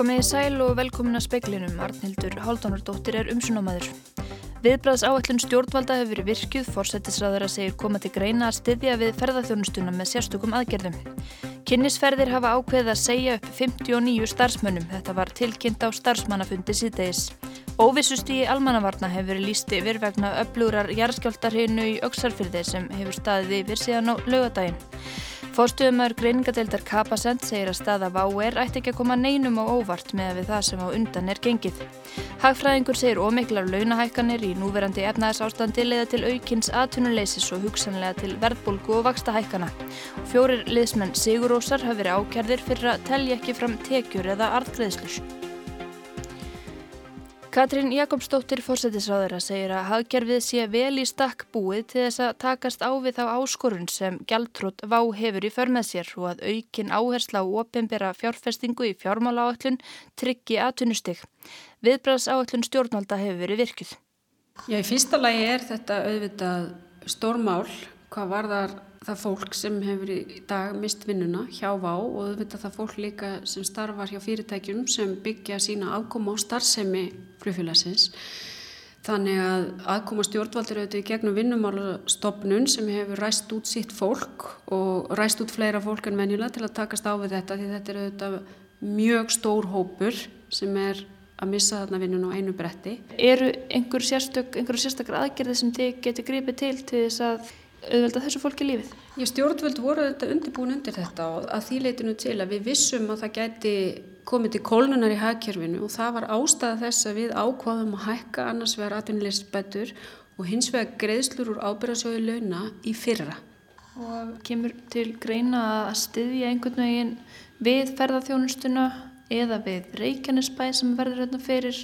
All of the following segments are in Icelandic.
Komið í sæl og velkomin að speklinum. Arnhildur Haldunardóttir er umsunamæður. Viðbræðs áallun stjórnvalda hefur verið virkjuð, forsættisræður að segir koma til greina að styðja við ferðarþjónustuna með sérstökum aðgerðum. Kynnisferðir hafa ákveðið að segja upp 59 starfsmönnum. Þetta var tilkynnt á starfsmannafundi síðdeis. Óvissust í almannavarna hefur verið líst yfir vegna öflurar jarðskjáltarhinu í Öksarfyrði sem hefur staðið yfir síðan á lögadaginn. Fórstuðumar greiningadeildar Kapasend segir að staða VÁR ætti ekki að koma neinum á óvart með við það sem á undan er gengið. Hagfræðingur segir ómiklar launahækkanir í núverandi efnaðsástandi leiða til aukins aðtunuleysis og hugsanlega til verðbólgu og vakstahækkana. Fjórir liðsmenn Sigurósar hafi verið ákjærðir fyrir að telja ekki fram tekjur eða artgreðslur. Katrín Jakobsdóttir fórsættisráðara segir að hagkerfið sé vel í stakk búið til þess að takast á við þá áskorun sem gjaldtrótt vá hefur í förmið sér og að aukin áhersla á ofinbera fjárfestingu í fjármála áallun tryggi aðtunustig. Viðbræðs áallun stjórnvalda hefur verið virkuð. Já, í fyrsta lagi er þetta auðvitað stórmál hvað varðar það fólk sem hefur í dag mist vinnuna hjá VÁ og auðvitað það fólk líka sem starfar hjá fyrirtækjum sem byggja sína afkoma á starfsemi flugfélagsins. Þannig að aðkoma stjórnvaldir auðvitað í gegnum vinnumálastofnun sem hefur ræst út sitt fólk og ræst út fleira fólk en venjulega til að takast á við þetta því þetta er auðvitað mjög stór hópur sem er að missa þarna vinnun á einu bretti. Eru einhver sérstök, sérstakar aðgerði sem þið getur gripið til til þess að auðvelda þessu fólki lífið? Ég stjórnvöld voru þetta undirbúin undir þetta og að því leitinu til að við vissum að það gæti komið til kólnunar í hagkerfinu og það var ástæða þess að við ákvaðum að hækka annars vegar atvinnilegsbætur og hins vegar greiðslur úr ábyrðasjóðu launa í fyrra. Og kemur til greina að styðja einhvern veginn við ferðarþjónustuna eða við Reykjanesbæ sem verður hérna fyrir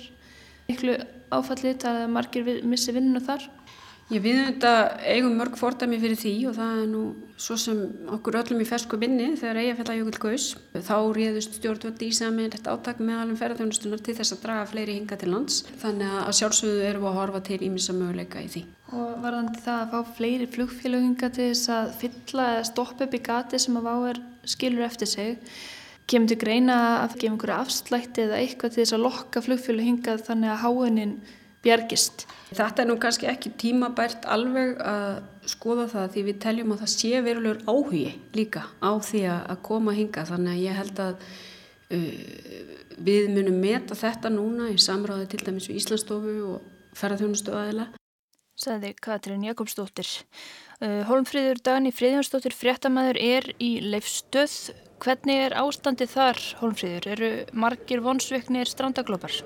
miklu áfallið að margir missi vinnuna þar? Ég við þetta eigum mörg fordæmi fyrir því og það er nú svo sem okkur öllum í fersku minni þegar Eyjafjallajökull gaus. Þá réðust stjórnvöld í saman þetta átak meðalum ferðarþjónustunar til þess að draga fleiri hinga til lands. Þannig að sjálfsögðu við að horfa til ímissa möguleika í því. Og varðandi það að fá fleiri flugfélaginga til þess að fylla eða stoppa upp í gati sem að váer skilur eftir sig. Kemur til greina að gefa einhverja afslætti eða eitthvað til þess að lokka flugfélaginga þannig að háunin bjargist. Þetta er nú kannski ekki tímabært alveg að skoða það því við teljum að það sé verulegur áhugi líka á því að koma hinga þannig að ég held að uh, við munum meta þetta núna í samráði til dæmis við Íslandsstofu og ferðarþjónustu aðila. Saði Katrín Jakobsdóttir. Uh, Holmfríður Dani Fríðjónsdóttir fréttamaður er í leifstöð. Hvernig er ástandið þar, Holmfríður? Eru margir vonsveiknir strandaglópar?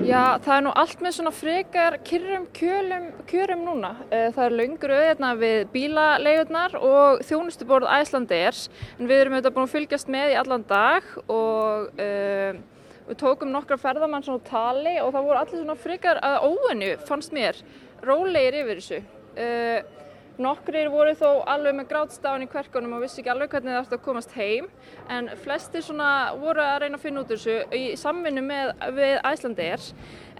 Já, það er nú allt með svona frekar kyrrum kjölum, kjörum núna. Eh, það er laungur auðvitað við bílalegurnar og þjónustuborð Æslanders en við erum auðvitað búin að fylgjast með í allan dag og um, við tókum nokkra ferðamann svona tali og það voru allir svona frekar að óvenju fannst mér rólegir yfir þessu. Uh, Nokkrir voru þó alveg með grátstafan í kverkunum og vissi ekki alveg hvernig það ætti að komast heim en flestir voru að reyna að finna út þessu í samvinnu með, við Æslandeir.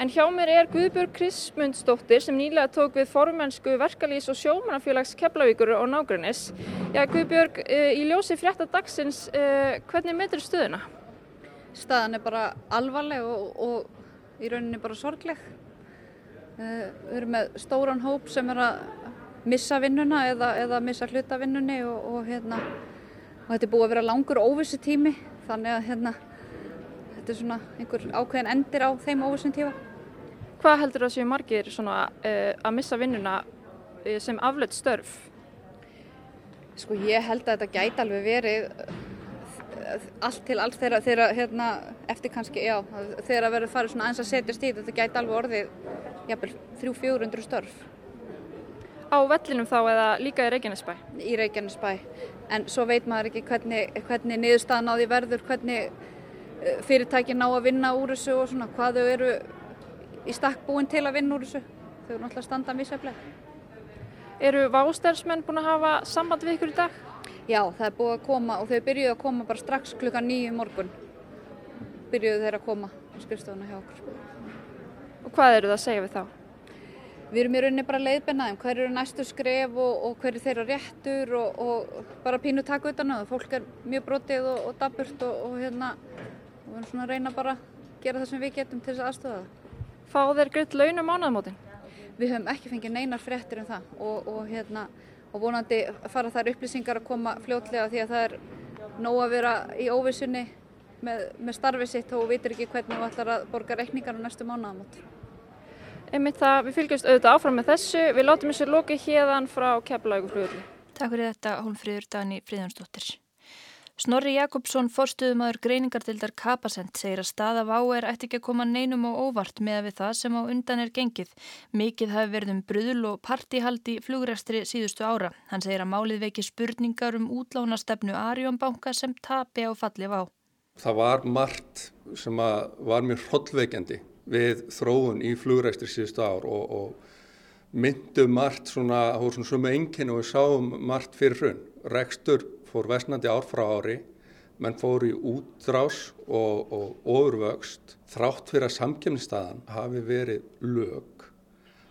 En hjá mér er Guðbjörg Krismundsdóttir sem nýlega tók við formennsku verkalýs og sjómanafélags Keflavíkur og Nágrannis. Já Guðbjörg, eh, í ljósi frétta dagsins, eh, hvernig meður stuðuna? Staðan er bara alvarleg og, og í rauninni bara sorgleg. Eh, við erum með stóran hóp sem er að missa vinnuna eða, eða missa hlutavinnunni og, og, hérna, og þetta er búið að vera langur óvissu tími þannig að hérna, þetta er svona einhver ákveðin endir á þeim óvissum tíma. Hvað heldur það séu margir svona, uh, að missa vinnuna uh, sem afleitt störf? Sko ég held að þetta gæti alveg verið eh, allt til allt þeirra, þeirra hérna, eftir kannski, já, þeirra verður farið svona eins að setjast í þetta gæti alveg orðið jafnvel 300-400 störf á vellinum þá eða líka í Reykjanesbæ? Í Reykjanesbæ, en svo veit maður ekki hvernig, hvernig niðurstaðan á því verður, hvernig eh, fyrirtæki ná að vinna úr þessu og svona hvað þau eru í stakk búin til að vinna úr þessu. Þau eru náttúrulega standað misjaflega. Eru vástærsmenn búin að hafa samband við ykkur í dag? Já, það er búið að koma og þau byrjuðu að koma bara strax klukka nýju morgun. Byrjuðu þeir að koma á skrifstofuna hjá okkur. Og hvað eru það að segja við þá? Við erum í rauninni bara leiðbennaðum hver eru næstu skref og, og hver er þeirra réttur og, og bara pínu taka utan á það. Fólk er mjög brotið og, og daburt og hérna við erum svona að reyna bara að gera það sem við getum til þess að aðstofa það. Fá þeir greitt launum mánuðamótin? Við höfum ekki fengið neinar fréttir um það og hérna og vonandi fara þær upplýsingar að koma fljótlega því að það er nóg að vera í óvissunni með, með starfið sitt og vitur ekki hvernig þú ætlar að borga reikningar á næstu mánuðamót. Einmitt það, við fylgjumst auðvitað áfram með þessu. Við látum þessu loki hérðan frá Keflavíkuflugulli. Takk fyrir þetta, Hólmfríður Dani Fríðansdóttir. Snorri Jakobsson, forstuðumadur greiningardildar Kapasend, segir að staða váer ætti ekki að koma neinum og óvart með við það sem á undan er gengið. Mikið hafi verið um bröðul og partihald í flugræstri síðustu ára. Hann segir að málið veki spurningar um útlánastefnu Arjónbanka sem tapi á fallið vá. Það var margt sem var mér hrollveikjandi við þróun í flugræstri síðustu ár og, og myndu margt svona, hór svona svömu enginn og við sáum margt fyrir hrun. Rekstur fór vestnandi ár frá ári, menn fór í útrás og, og ofurvöxt þrátt fyrir að samkjöfnistaðan hafi verið lög.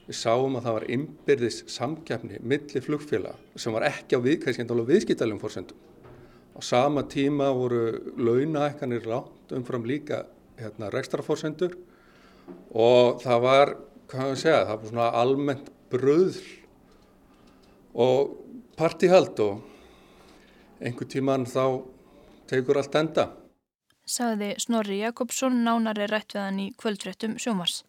Við sáum að það var innbyrðis samkjöfni millir flugfélag sem var ekki á viðkvæðskendal og viðskiptalegum fórsendum. Á sama tíma voru launahækkanir rátt umfram líka hérna, rekstrafórsendur og það var, hvað ég segja, það var svona almennt bröðl og partihald og einhver tíman þá tegur allt enda. Saði Snorri Jakobsson nánari rætt við hann í kvöldfréttum sjómars.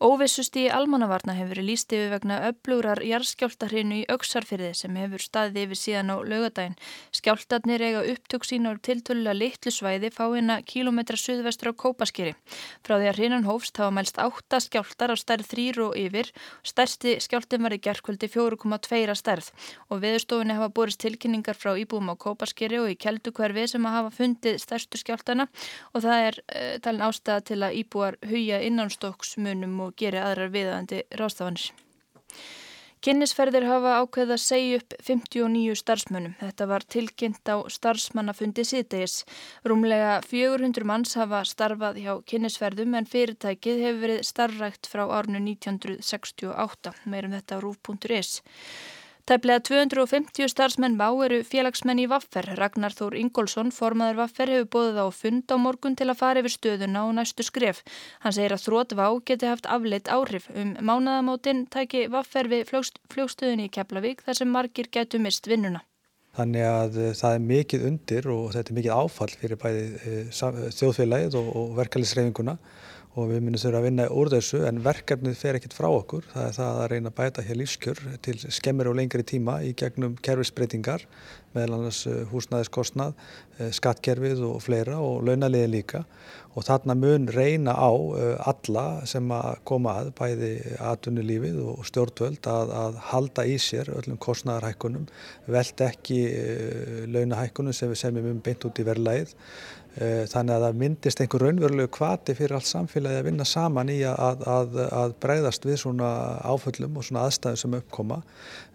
Óvissust í almannavarna hefur verið líst yfir vegna öflúrar jarðskjáltahrinu í auksarfyrði sem hefur staðið yfir síðan á laugadaginn. Skjáltarnir eiga upptök sín á tiltölulega litlu svæði fáina kílometra suðvestur á Kópaskeri. Frá því að hrinan hófst hafa mælst átta skjáltar á stærð þrýr og yfir. Stærsti skjáltin var í gerðkvöldi 4,2 stærð og viðstofunni hafa borist tilkynningar frá íbúum á Kópaskeri og í Keldukverfi sem hafa fundið stærstu skjáltana og það er uh, talin ástæða til að íbúar og geri aðrar viðandi rástafanir. Kynnisferðir hafa ákveð að segja upp 59 starfsmönnum. Þetta var tilkynnt á starfsmannafundi síðdegis. Rúmlega 400 manns hafa starfað hjá kynnisferðum en fyrirtækið hefur verið starfrækt frá árnu 1968. Meirum þetta rúf.is. Tæplega 250 starfsmenn má eru félagsmenn í Vaffer. Ragnar Þór Ingólfsson, formaður Vaffer, hefur bóðið á fund á morgun til að fara yfir stöðuna og næstu skref. Hann segir að þrótt vá geti haft afleitt áhrif. Um mánaðamótin tæki Vaffer við flugstöðunni í Keflavík þar sem margir getur mist vinnuna. Þannig að uh, það er mikið undir og þetta er mikið áfall fyrir bæði uh, þjóðfélagið og verkefliðsreifinguna og við munum þurfa að vinna úr þessu en verkefnið fer ekkert frá okkur. Það er það að reyna að bæta hér lífskjör til skemmir og lengri tíma í gegnum kerfisbreytingar meðal annars eh, húsnæðiskostnað, eh, skattkerfið og fleira og launaliði líka og þarna mun reyna á eh, alla sem að koma að bæði atvinnulífið og stjórnvöld að, að halda í sér öllum kostnæðarhækkunum, veld ekki launahækkunum sem við semjum um beint út í verðlægið þannig að það myndist einhver raunverulegu kvati fyrir allt samfélagi að vinna saman í að, að, að breyðast við svona áföllum og svona aðstæðum sem uppkoma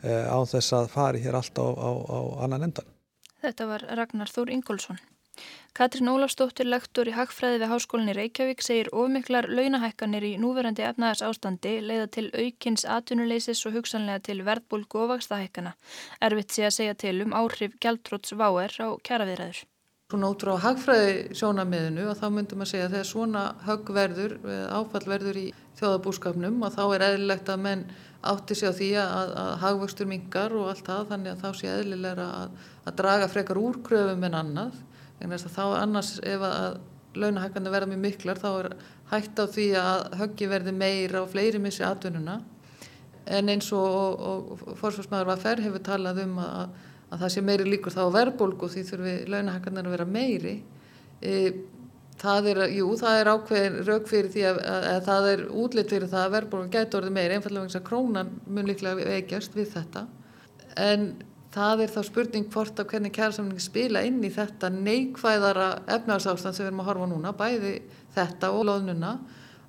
eh, á þess að fari hér allt á, á, á annan endan. Þetta var Ragnar Þór Ingólfsson. Katrín Ólafsdóttir, lektor í Hagfræði við Háskólinni Reykjavík, segir ofmiklar launahækkanir í núverandi efnaðars ástandi leiða til aukins atvinnuleysis og hugsanlega til verðbólgu og vakstahækkana. Erfitt sé að segja til um áhrif gæltróts váer á kjaraviðræður. Svona út frá hagfræði sjónamiðinu og þá myndum að segja að þegar svona höggverður, áfallverður í þjóðabúskapnum og þá er eðlilegt að menn átti sig á því að, að hagvöxtur mingar og allt það þannig að þá sé eðlilega að, að draga frekar úr kröfum en annað. Þannig að þá annars ef að launahækandi verða mjög miklar þá er hægt á því að höggi verði meira og fleiri missi atvinnuna en eins og, og, og fórsvarsmaður var færr hefur talað um að að það sé meiri líkur þá verðbólgu því þurfi launahækkanar að vera meiri. E, það er, jú, það er ákveðin rauk fyrir því að, að, að það er útlitt fyrir það að verðbólgu gæti orðið meiri einfallega vegna að krónan mun líklega veikjast við þetta. En það er þá spurning hvort að hvernig kjærsamningi spila inn í þetta neikvæðara efnarsástand sem við erum að horfa núna bæði þetta og loðnuna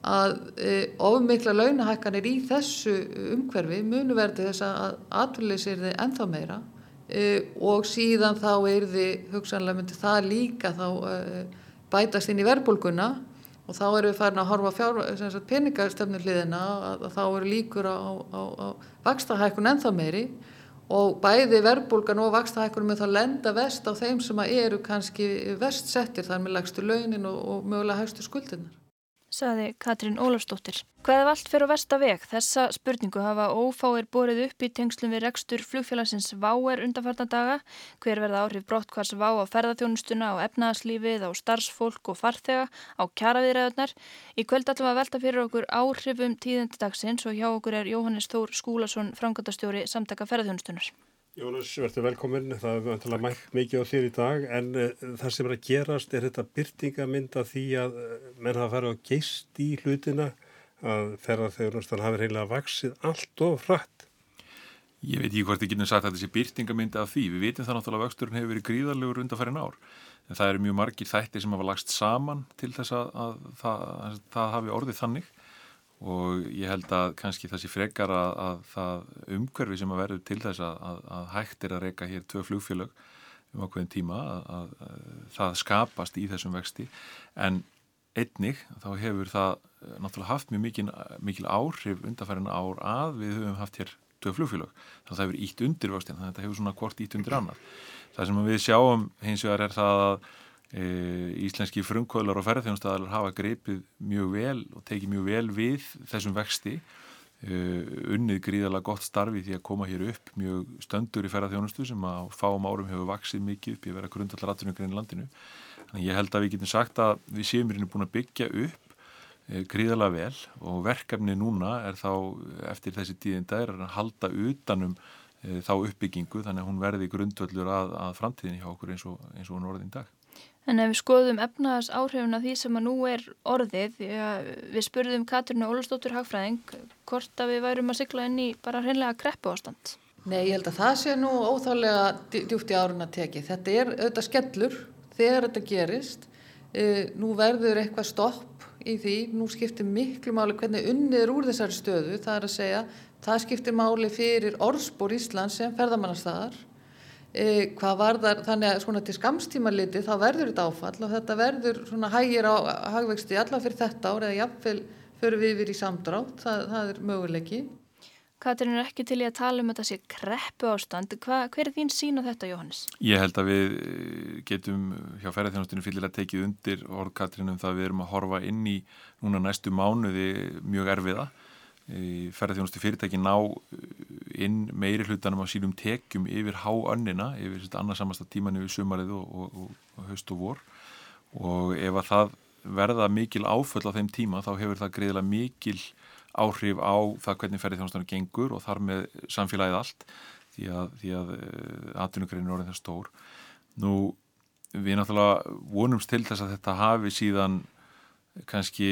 að e, ofmikla launahækkanir í þessu umhverfi munu verði þess að atvinnleysir þið ennþá meira og síðan þá er þið hugsanlega myndi það líka þá uh, bætast inn í verðbólguna og þá eru við farin að horfa peningastöfnu hliðina að þá eru líkur á, á, á vakstahækkun ennþá meiri og bæði verbulgan og vakstahækkunum er þá lenda vest á þeim sem eru kannski vest settir þar með lagstu launin og, og mögulega hægstu skuldinnar saði Katrín Ólafsdóttir. Hvað ef allt fyrir að versta veg? Þessa spurningu hafa ófáir borið upp í tengslum við rekstur flugfélagsins VÁR undanfarnadaga. Hver verða áhrif brott hvers VÁ á ferðarþjónustuna, á efnaðarslífið, á starfsfólk og farþega, á kjaraviðræðunar. Í kvöld ætlum að velta fyrir okkur áhrifum tíðendidagsins og hjá okkur er Jóhannes Þór Skúlason, framkvæmdastjóri samtaka ferðarþjónustunar. Jónas, verður velkominn. Það er vantilega mætt mikið á þér í dag en uh, það sem er að gerast er þetta byrtingamynda því að uh, menn hafa farið á geist í hlutina að ferðarþjóðunastan hafi reynilega vaksið allt of frætt. Ég veit ekki hvort ég getum sagt að þessi byrtingamynda af því. Við veitum það náttúrulega að vöxturinn hefur verið gríðarlegur undanfærin ár. En það eru mjög margir þættir sem hafa lagst saman til þess að, að, að, að það hafi orðið þannig og ég held að kannski sé frekar að, að það umhverfi sem að verður til þess að, að hægt er að reyka hér tvö flugfélög um ákveðin tíma að, að það skapast í þessum vexti. En einnig þá hefur það eh, náttúrulega haft mjög mikil, mikil áhrif undanfærin ár að við höfum haft hér tvö flugfélög. Þannig að það hefur ítt undir vöxtin þannig að þetta hefur svona hvort ítt undir annar það sem við sjáum hins vegar er það að íslenski frumkvölar og ferðarþjónustæðalar hafa greipið mjög vel og tekið mjög vel við þessum vexti e, unnið gríðalega gott starfi því að koma hér upp mjög stöndur í ferðarþjónustu sem á fáum árum hefur vaksið mikið upp í að vera grundallar aðtunum í landinu. Þannig ég held að við getum sagt að við séum hérna búin að byggja upp e, gríðalega vel og verkefni núna er þá eftir þessi tíðinda er að halda utanum þá uppbyggingu þannig að hún verði grundvöldur að, að framtíðin hjá okkur eins og, eins og hún orðin dag. En ef við skoðum efnaðas áhrifuna því sem að nú er orðið, við spurðum Katrinu Ólustóttur Hagfræðing hvort að við værum að sykla inn í bara hreinlega kreppu ástand. Nei, ég held að það sé nú óþálega djúft í árun að teki. Þetta er auðvitað skellur þegar þetta gerist. E, nú verður eitthvað stopp í því. Nú skiptir miklu máli hvernig unnið er úr þessari stöðu. Það er að segja, það skiptir máli fyrir orðspór Íslands sem ferðamannastæðar E, hvað var þar, þannig að svona til skamstíma liti þá verður þetta áfall og þetta verður svona hægir á hagvexti allar fyrir þetta ár eða jafnvel fyrir við yfir í samdrátt, það, það er möguleiki. Katrin er ekki til í að tala um þetta sé kreppu ástand, Hva, hver er þín sín á þetta Jóhannes? Ég held að við getum hjá ferðarþjónustinu fyllilega tekið undir orð Katrin um það að við erum að horfa inn í núna næstu mánuði mjög erfiða ferðarþjónustu fyrirtæki ná eh, inn meiri hlutanum á sínum tekjum yfir háönnina, yfir annarsamasta tíman yfir sumarið og, og, og haust og vor og ef að það verða mikil áföll á þeim tíma þá hefur það greiðilega mikil áhrif á það hvernig ferðarþjónustunum gengur og þar með samfélagið allt því að, að eh, atvinnugreinu er orðin það stór. Nú við náttúrulega vonumst til þess að þetta hafi síðan kannski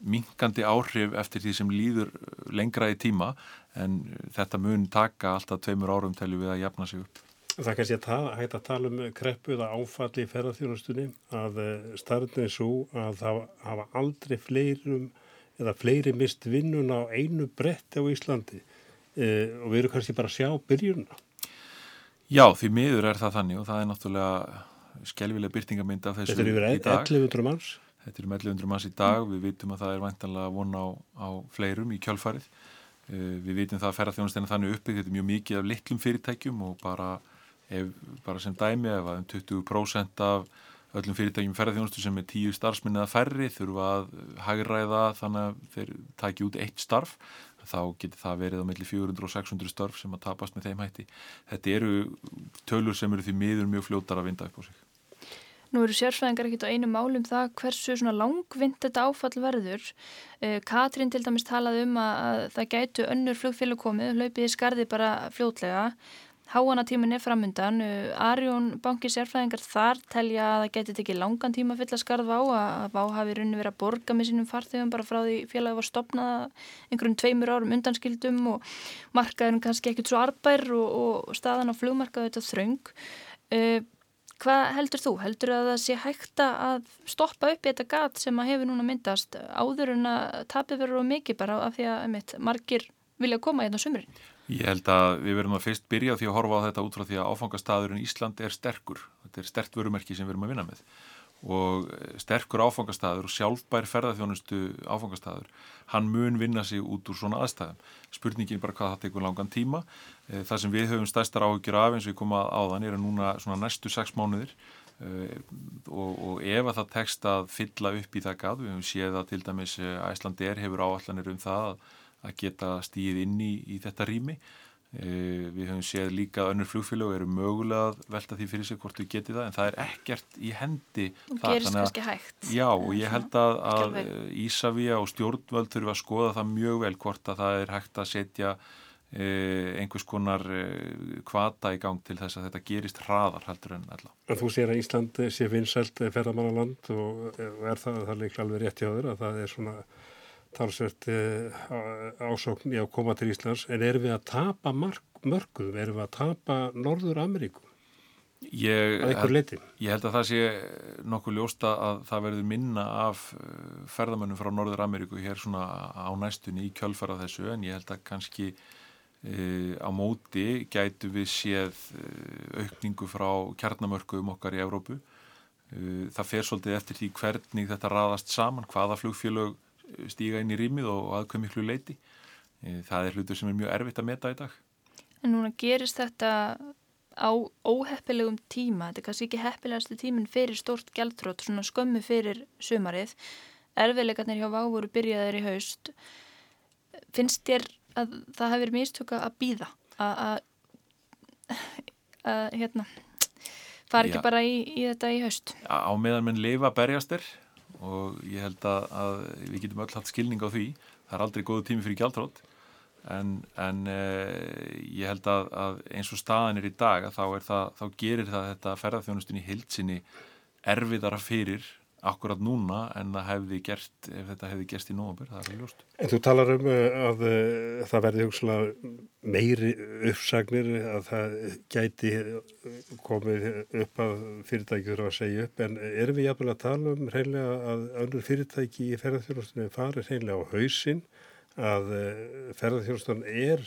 minkandi áhrif eftir því sem líður lengra í tíma en þetta mun taka alltaf tveimur árum telju við að jafna sig upp. Það er kannski að hægt að tala um kreppu eða áfalli í ferðarþjónastunni að eh, starfnið er svo að það hafa aldrei fleirum eða fleiri mist vinnun á einu bretti á Íslandi e, og við erum kannski bara að sjá byrjunna. Já, því miður er það þannig og það er náttúrulega skelvilega byrtingamind af þessu í dag. Þetta er yfir 1100 manns? Þetta er um 1100 manns í dag, við vitum að það er vantanlega vona á, á fleirum í kjálfarið. Uh, við vitum það að ferðarþjónustina þannig uppið, þetta er mjög mikið af litlum fyrirtækjum og bara, ef, bara sem dæmi ef að um 20% af öllum fyrirtækjum ferðarþjónustu sem er tíu starfsminni eða færri þurfa að hagræða þannig að þeir taki út eitt starf þá getur það verið á milli 400 og 600 starf sem að tapast með þeim hætti. Þetta eru tölur sem eru því miður mjög fljótar að vinda upp á sig. Nú eru sérfræðingar ekkit á einu málum það hversu langvind þetta áfall verður. Eh, Katrín til dæmis talaði um að það gætu önnur flugfélag komið, hlaupið í skarði bara fljótlega. Háanatímin er framundan. Eh, Arjón banki sérfræðingar þar telja að það geti tekið langan tíma að fylla skarð á að Vá hafi runni verið að borga með sínum farþegum bara frá því félagi var stopnað einhverjum tveimur árum undanskildum og markaðurinn kannski ekkert svo arbær og, og staðan á flugmarkaðu þetta þraung. Hvað heldur þú? Heldur að það sé hægt að stoppa upp í þetta gat sem að hefur núna myndast áður en að tapir verður á mikið bara af því að einmitt, margir vilja koma í þetta sumurinn? Ég held að við verðum að fyrst byrja því að horfa á þetta út frá því að áfangastæðurinn Ísland er sterkur. Þetta er stert vörumerki sem við erum að vinna með og sterkur áfangastæður og sjálfbær ferðarþjónustu áfangastæður hann mun vinna sig út úr svona aðstæðum. Spurningin bara hvað það tekur langan tíma. Eh, það sem við höfum stæstar áhugjur af eins og við komum að áðan er að núna svona næstu sex mánuðir. Eh, og, og ef að það tekst að fylla upp í það gað, við höfum séð að til dæmis Æslandi er hefur áallanir um það að, geta stíð inn í, í þetta rými Eh, við höfum séð líka að önnur flugfélag eru mögulega að velta því fyrir sig hvort við getið það en það er ekkert í hendi og gerist kannski hægt já og ég held að, að Ísafíja og stjórnvöld þurfa að skoða það mjög vel hvort að það er hægt að setja eh, einhvers konar eh, kvata í gang til þess að þetta gerist hraðar heldur en alla. En þú sér að Ísland sé vinsælt ferðamannaland og er það, það líklega alveg rétt hjá þér að það er svona talsvert eh, ásókn í að koma til Íslands en erum við að tapa mörgum, erum við að tapa Norður Ameríku ég, að einhver leiti? Ég held að það sé nokkuð ljósta að það verður minna af eh, ferðamönnum frá Norður Ameríku hér svona á næstunni í kjölfara þessu en ég held að kannski e, á móti gætu við séð aukningu frá kjarnamörku um okkar í Evrópu. E, það fer svolítið eftir því hvernig þetta raðast saman, hvaða flugfélög stíga inn í rýmið og aðkvæm miklu leiti. E, það er hlutur sem er mjög erfitt að meta í dag. En núna gerist þetta á óheppilegum tíma, þetta er kannski ekki heppilegastu tímin fyrir stort gæltrótt, svona skömmu fyrir sumarið, erfiðleikarnir hjá vávoru byrjaðir í haust. Finnst þér að það hefur mistöka að býða, að, hérna, fara ekki bara í, í þetta í haust? Á meðan menn leifa berjastir og ég held að, að við getum öll hatt skilning á því. Það er aldrei góðu tími fyrir gjaldrótt en, en eh, ég held að, að eins og staðan er í dag þá, það, þá gerir það þetta ferðarþjónustin í hildsinni erfiðara fyrir akkurat núna en það hefði gert ef þetta hefði gerst í nógumber, það er alveg ljóst. En þú talar um eh, að uh, það verði meiri uppsagnir að það gæti komið upp að fyrirtæki þurfa að segja upp en erum við jafnvel að tala um reynilega að önnur fyrirtæki í ferðarþjónustunni fari reynilega á hausin að ferðarþjónustunn er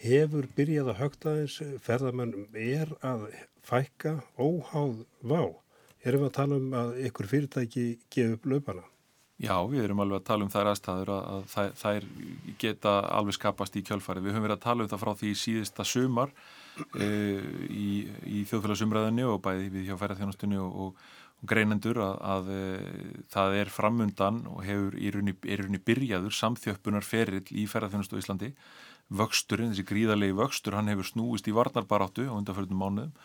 hefur byrjað að högta þess ferðarmennum er að fækka óháð vá erum við að tala um að ykkur fyrirtæki gefa upp löpana? Já, við erum alveg að tala um þær aðstæður að, að þær, þær geta alveg skapast í kjölfari. Við höfum verið að tala um það frá því síðista sumar e, í, í þjóðfélagsumræðinni og bæði við hjá ferðarþjónastunni og, og, og greinendur að, að e, það er framundan og hefur í rauninni byrjaður samþjöppunar ferill í ferðarþjónastu í Íslandi. Vöxturinn, þessi gríðarlegi vöxtur, hann hefur snúist í varnarbaráttu á undanförnum mánuðum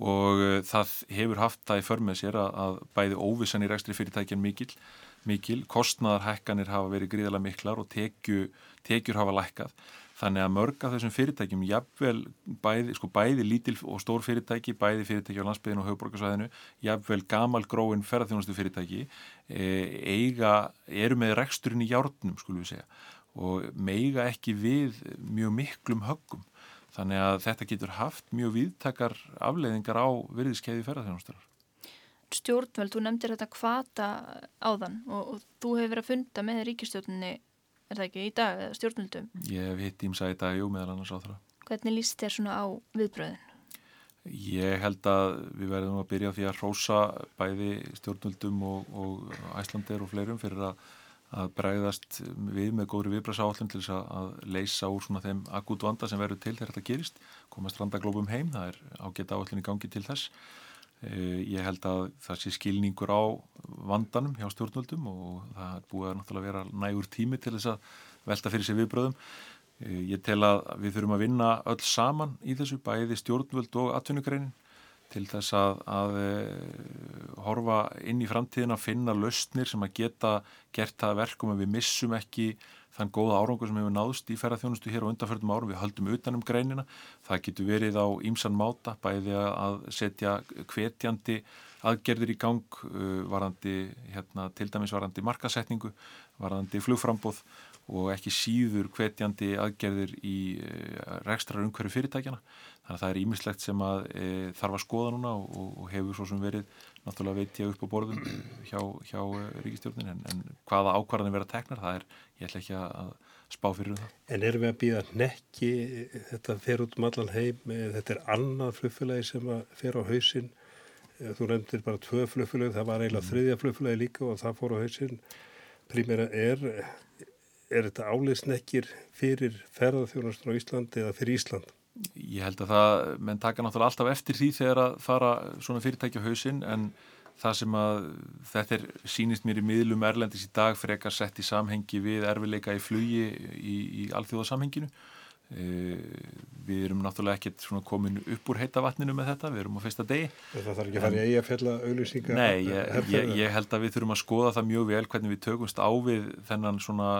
og uh, það hefur haft það í förmið sér að, að bæði óvissan í rekstri fyrirtækjan mikil, mikil kostnaðarhekkanir hafa verið gríðarlega miklar og tekju, tekjur hafa lækkað. Þannig að mörg af þessum fyrirtækjum jafnvel bæði, sko bæði lítil og stór fyrirtæki, bæði fyrirtæki á landsbyðinu og höfuborgarsvæðinu, jafnvel gamal gróin ferðarþjónustu fyrirtæki e, eiga, eru með reksturinn í hjárnum skulum við segja og meiga ekki við mjög miklum höggum Þannig að þetta getur haft mjög viðtakar afleiðingar á virðiskeiði ferðarþjónustarar. Stjórnveld, þú nefndir þetta kvata áðan og, og þú hefur verið að funda með ríkistjórnunni, er það ekki, í dag eða stjórnvöldum? Ég hef hitt ímsa í dag, jú, meðal annars á það. Hvernig líst þér svona á viðbröðin? Ég held að við verðum að byrja því að rósa bæði stjórnvöldum og, og æslandir og fleirum fyrir að að bregðast við með góðri viðbrasáallum til þess að leysa úr svona þeim akut vanda sem verður til þegar þetta gerist. Komast randaglópum heim, það er ágætt áallin í gangi til þess. E, ég held að það sé skilningur á vandanum hjá stjórnvöldum og það er búið að náttúrulega vera nægur tími til þess að velta fyrir sig viðbröðum e, ég tel að við þurfum að vinna öll saman í þessu bæði stjórnvöld og atvinnugreinin til þess að, að eh, horfa inn í framtíðin að finna lausnir sem að geta gert það verkum að við missum ekki þann góða árangur sem hefur náðst í ferðarþjónustu hér á undanförðum árum, við höldum utanum greinina, það getur verið á ímsan máta, bæði að setja hvetjandi aðgerðir í gang, uh, varandi hérna, til dæmis varandi markasetningu, varandi flugframbóð og ekki síður hvetjandi aðgerðir í uh, rekstrar umhverju fyrirtækjana Þannig að það er ímislegt sem að e, þarf að skoða núna og, og hefur svo sem verið náttúrulega veit ég upp á borðum hjá, hjá ríkistjórnin en, en hvaða ákvarðanir vera teknar það er, ég ætla ekki að spá fyrir um það. En erum við að býða nekki, þetta fer út um allan heim, þetta er annað flugfélagi sem að fer á hausin, þú reyndir bara tvö flugfélög, það var eiginlega þriðja flugfélagi líka og það fór á hausinn. Prímera er, er þetta áleisnekkir fyrir ferðarþjónastur á Íslandi eða fyrir Ísland? Ég held að það, menn taka náttúrulega alltaf eftir því þegar að fara svona fyrirtæki á hausinn en það sem að þetta er sínist mér í miðlum Erlendis í dag frekar sett í samhengi við erfileika í flugi í, í alþjóðasamhenginu Eh, við erum náttúrulega ekkert komin upp úr heita vatninu með þetta, við erum á fyrsta degi. Það þarf ekki að fara í að fjalla auðlýsingar Nei, ég, ég, ég held að við þurfum að skoða það mjög vel hvernig við tökumst á við þennan svona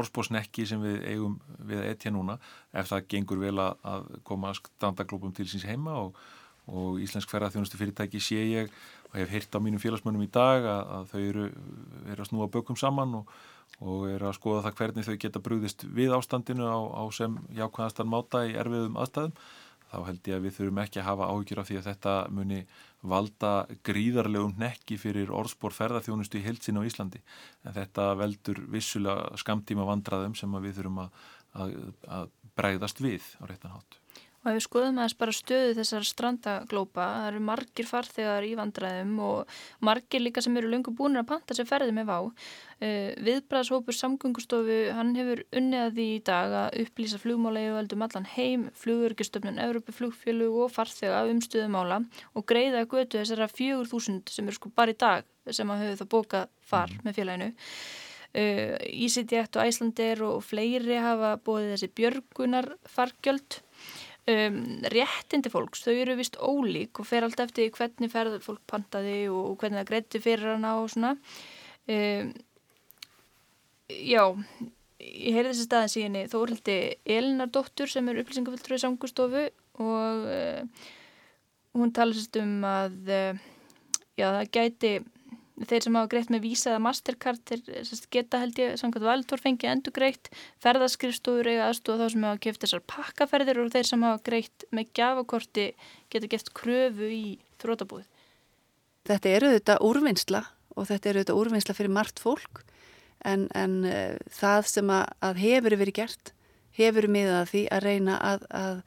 orðspósnekki sem við eigum við að etja núna ef það gengur vel að, koma standaglópum til síns heima og, og Íslensk ferðarþjónustu fyrirtæki sé ég og hef heyrt á mínum félagsmönnum í dag að, að þau eru, eru að snúa bökum saman og og er að skoða það hvernig þau geta brúðist við ástandinu á, á sem jákvæðastan máta í erfiðum aðstæðum þá held ég að við þurfum ekki að hafa áhyggjur af því að þetta muni valda gríðarlegum nekki fyrir orðspór ferðarþjónustu í heilsin á Íslandi en þetta veldur vissulega skamtíma vandraðum sem við þurfum að, að, að bregðast við á réttanhátt. Og ef við skoðum aðeins bara stöðu þessar strandaglópa, það eru margir farþegar í vandræðum og margir líka sem eru lungu búinir að panta sem ferði með vá. Uh, Viðbræðshópur samgöngustofu, hann hefur unniðað í dag að upplýsa flugmála um allan heim, flugurkistöfnun, Európa flugfélug og farþega um stöðumála og greiða götu þessara fjögur þúsund sem eru sko bara í dag sem að höfðu það bókað far mm. með félaginu. Uh, EasyJet og Æslandir og fleiri hafa bóðið þessi björgunar fargjöld Um, réttindi fólks, þau eru vist ólík og fer alltaf eftir hvernig ferð fólk pantaði og hvernig það greiði fyrir hana og svona. Um, já ég heyrði þessi staðin síðan þó hildi Elinardóttur sem er upplýsingaföldröð samgústofu og uh, hún tala sérst um að uh, já það gæti þeir sem hafa greitt með vísa eða mastercard geta held ég samkvæmt valdur fengið endur greitt, ferðaskrifstúður eða aðstóða þá sem hafa kæft þessar pakkaferðir og þeir sem hafa greitt með gafakorti geta gett kröfu í þrótabúð. Þetta eru þetta úrvinnsla og þetta eru þetta úrvinnsla fyrir margt fólk en, en uh, það sem að, að hefur verið gert hefur miðað því að reyna að, að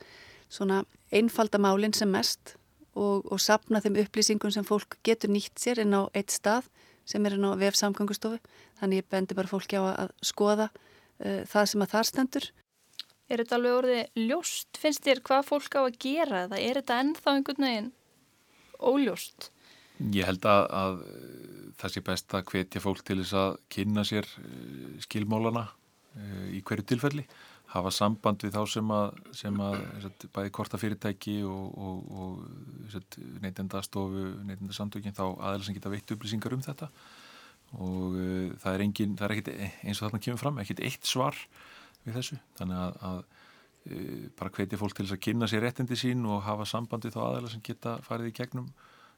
einfalda málinn sem mest og, og sapna þeim upplýsingum sem fólk getur nýtt sér inn á eitt stað sem er inn á VF samgangustofu. Þannig ég bendi bara fólki á að skoða uh, það sem að þar stendur. Er þetta alveg orðið ljóst? Finnst þér hvað fólk á að gera það? Er þetta ennþá einhvern veginn óljóst? Ég held að, að það sé best að hvetja fólk til þess að kynna sér uh, skilmálana uh, í hverju tilfelli hafa samband við þá sem að, sem að sagt, bæði kortafyrirtæki og, og, og neytendastofu, neytendasamtökin þá aðeins sem geta veitt upplýsingar um þetta og uh, það er engin, það er ekkit eins og þarna kemur fram, ekkit eitt svar við þessu, þannig að, að uh, bara hvetja fólk til þess að kynna sér réttindi sín og hafa sambandi þá aðeins sem geta farið í gegnum,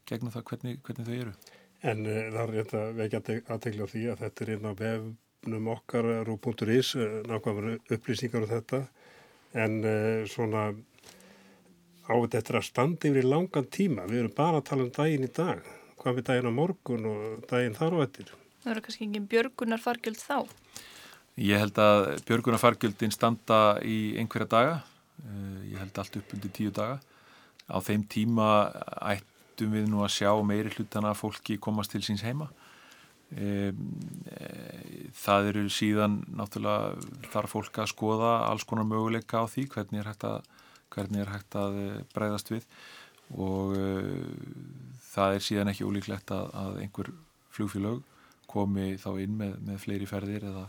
gegnum það hvernig, hvernig þau eru. En uh, það er þetta vekja aðtegla því að þetta er einn á vefn vefnum okkar rú.is eh, nákvæmur upplýsingar um þetta. En uh, svona á þetta að standa yfir í langan tíma. Við erum bara að tala um daginn í dag. Hvað við daginn á morgun og daginn þar og eftir? Það verður kannski engin björgunarfargjöld þá. Ég held að björgunarfargjöldin standa í einhverja daga. Ég held allt upp undir tíu daga. Á þeim tíma ættum við nú að sjá meiri hlutana fólki komast til síns heima það eru síðan náttúrulega þarf fólk að skoða alls konar möguleika á því hvernig er hægt að, er hægt að eh, breyðast við og uh, það er síðan ekki ólíklegt að, að einhver flugfélög komi þá inn með, með fleiri ferðir eða,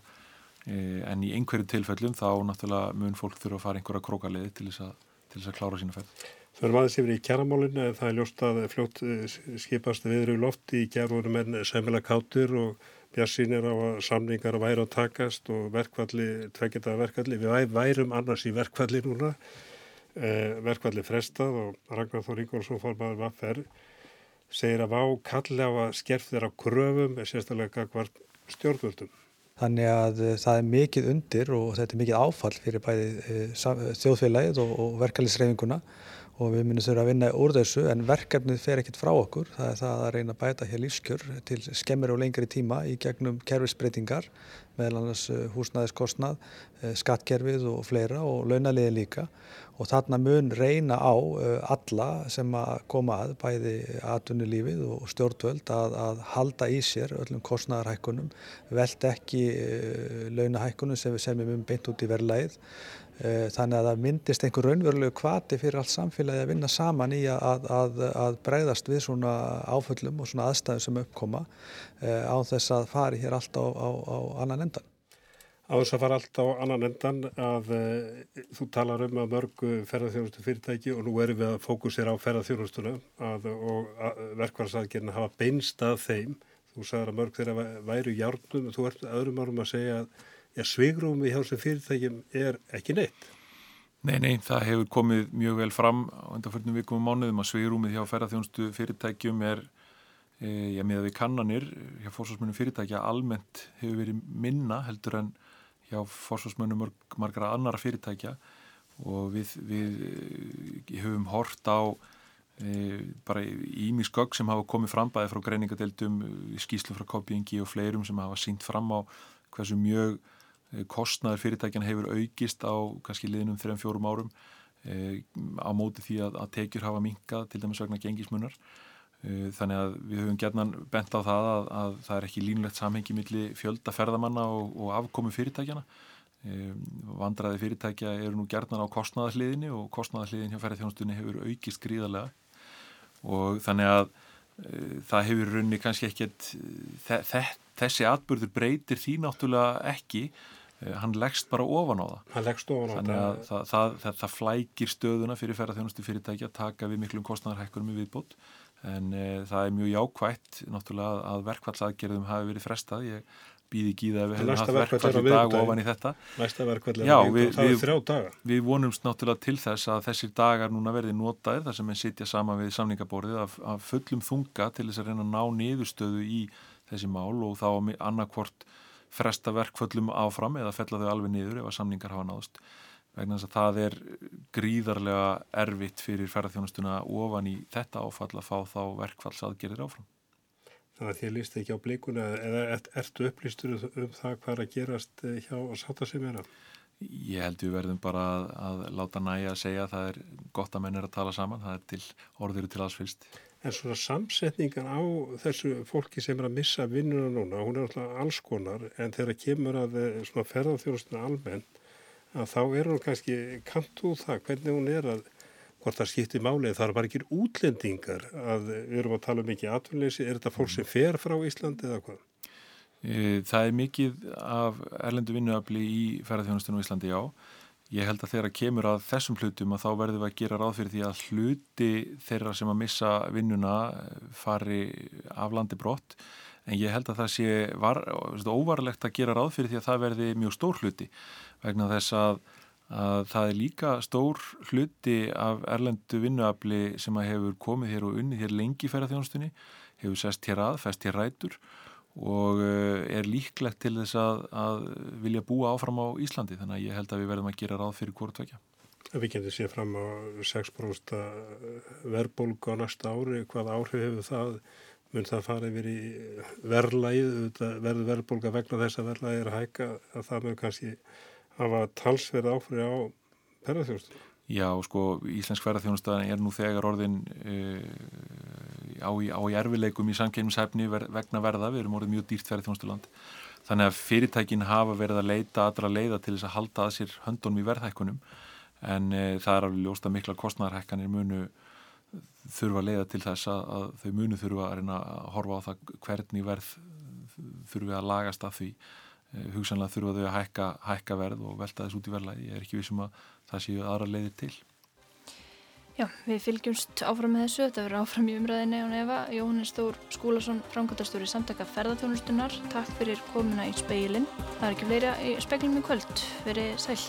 en í einhverju tilfellum þá náttúrulega mun fólk þurfa að fara einhverja krókaliði til þess að, til þess að klára sína ferð. Þau erum aðeins yfir í kjæramálinu en það er ljóst að fljótt eh, skipast viðru lofti í kjærvonum en semila kátur og bjassínir á að samningar væri að takast og verkvalli, tveggjata verkvalli. Við værum annars í verkvalli núna, eh, verkvalli frestað og Ragnar Þór Ingólfsson fórmaður vaffer segir að vá kalli á að skerf þeirra kröfum er sérstaklega hvart stjórnvöldum. Þannig að uh, það er mikið undir og þetta er mikið áfall fyrir bæði uh, þjóðfélagið og, og verkefliðsreifinguna og við munum þurfa að vinna úr þessu en verkefnið fer ekkert frá okkur. Það er það að reyna að bæta hér lífskjör til skemmir og lengri tíma í gegnum kerfisbreytingar meðal annars eh, húsnæðiskostnað, eh, skattkerfið og fleira og launaliði líka og þarna mun reyna á eh, alla sem að koma að bæði aðtunulífið og stjórnvöld að, að halda í sér öllum kostnæðarhækkunum, veld ekki launahækkunum sem við semjum um beint út í verðlægið Eh, þannig að það myndist einhver raunverulegu kvati fyrir allt samfélagi að vinna saman í að, að, að breyðast við svona áföllum og svona aðstæðum sem uppkoma á þess að fari hér allt á, á, á annan. Á þess að fara allt á annan endan að e, þú talar um að mörgu ferðarþjónustu fyrirtæki og nú erum við að fókusera á ferðarþjónustuna og verkvarsaðgerna hafa beinst að þeim. Þú sagðar að mörg þeirra væru hjárnum, þú ert öðrum árum að segja að svigrúmi hjá þessum fyrirtækjum er ekki neitt. Nei, nei, það hefur komið mjög vel fram á undanförnum vikum og mánuðum að svigrúmið hjá ferðarþjónustu fyrirtækjum er, e, já, með að við kannanir hjá fórsvarsmönnum fyrirtækja almennt hefur verið minna heldur en hjá fórsvarsmönnum margra annara fyrirtækja og við, við e, höfum hort á e, bara ími skögg sem hafa komið fram bæði frá greiningadeildum, skýslu frá KPNG og fleirum sem hafa sínt fram á hversu mjög Eh, kostnaður fyrirtækjan hefur aukist á kannski liðnum 3-4 árum e, á móti því að, að tekjur hafa minkað til dæmis vegna gengismunar. e, þannig að við höfum gerðnan bent á það að, að það er ekki línulegt samhengi millir fjölda ferðamanna og, og afkomi fyrirtækjana e, vandraði fyrirtækja eru nú gerðnan á kostnaðarliðinni og kostnaðarliðin hjá ferðarþjónustunni hefur aukist gríðarlega og þannig að það hefur runni kannski ekkert þessi atbyrður breytir því náttúrulega ekki Eh, hann leggst bara ofan á það. Hann leggst ofan á það. Þannig að það, það, það, það flækir stöðuna fyrir ferðarþjónustu fyrirtækja taka við miklum kostnæðarhækkunum í viðbútt en e, það er mjög jákvægt náttúrulega að verkvallsaðgerðum hafi verið frestað. Ég býði ekki í það að við hefum haft verkvall í dag ofan í þetta. Næsta verkvall er að við, það er þrjá daga. Við vonumst náttúrulega til þess að þessir dagar núna verði notaðir þar sem við sitja sama við samningaborðið af, af fullum þunga til þess að reyna að ná niðurstöðu í þessi mál og þá annarkvort fresta verkföllum áfram eða fella þau alveg niður ef að samningar hafa náðust vegna þess að það er gríðarlega erfitt fyrir ferðarþjónustuna ofan í þetta áfall að fá þá verkfallsaðgerðir áfram. Þannig að þið líst ekki á blikuna eða ert, ertu upplýstur um það hvað er að gerast eh, hjá sáttasemjara? Ég held við verðum bara að, að láta næja að segja að það er gott að menn er að tala saman, það er til orðiru til aðsfylst. En svona samsetningan á þessu fólki sem er að missa vinnuna núna, hún er alltaf alls konar en þegar kemur að eh, svona ferðarþjóðstunna almennt að þá er hún kannski kant úr það hvernig hún er að hvort það skiptir málið, það er bara ekki útlendingar að við erum að tala um mikið atvinnleysi, er þetta fólk sem fer frá Íslandi eða hvað? Það er mikið af erlendu vinnuafli í ferðarþjóðstunum í Íslandi, já Ég held að þegar kemur að þessum hlutum að þá verðum við að gera ráð fyrir því að hluti þeirra sem að missa vinnuna fari af landi brott en ég held að það sé var, óvarlegt að gera ráð fyrir því að það verði mjög stór hluti vegna þess að, að það er líka stór hluti af erlendu vinnuafli sem að hefur komið hér og unnið hér lengi ferðarþjónustunni, hefur sest hér að, fest hér rætur og eh, er líklegt til þess að, að vilja búa áfram á Íslandi þannig að ég held að við verðum að gera ráð fyrir hvort vekja. Við getum séð fram á 6% verðbólgu á næsta ári, hvað áhrif hefur það, mun það fara yfir í verðlægið, verður verðbólga vegna þess að verðlægið er að hækka að það mun kannski hafa talsverð áhrif á perðarþjóðstunum? Já, sko, Íslensk ferðarþjónustöðan er nú þegar orðin uh, á í, á í erfileikum í samkeiminshæfni ver, vegna verða, við erum orðið mjög dýrt ferðarþjónustuland. Þannig að fyrirtækin hafa verið að leita aðra leiða til þess að halda að sér höndunum í verðhækkunum en uh, það er alveg ljósta mikla kostnæðarhækkanir munu þurfa að leiða til þess að, að þau munu þurfa að reyna að horfa á það hvernig verð þurfi að lagast að því. Uh, hugsanlega þurfa þau að hækka, hækka verð og velta þess út í verðlægi. Ég er ekki vissum að það séu aðra leiðir til. Já, við fylgjumst áfram með þessu, þetta verður áfram í umræðinni á nefa. Jóhannes Stór Skúlason, framkvæmtastjóri samtaka ferðarþjónustunar. Takk fyrir komuna í speilin. Það er ekki fleira í speilin með kvöld. Verið sæl.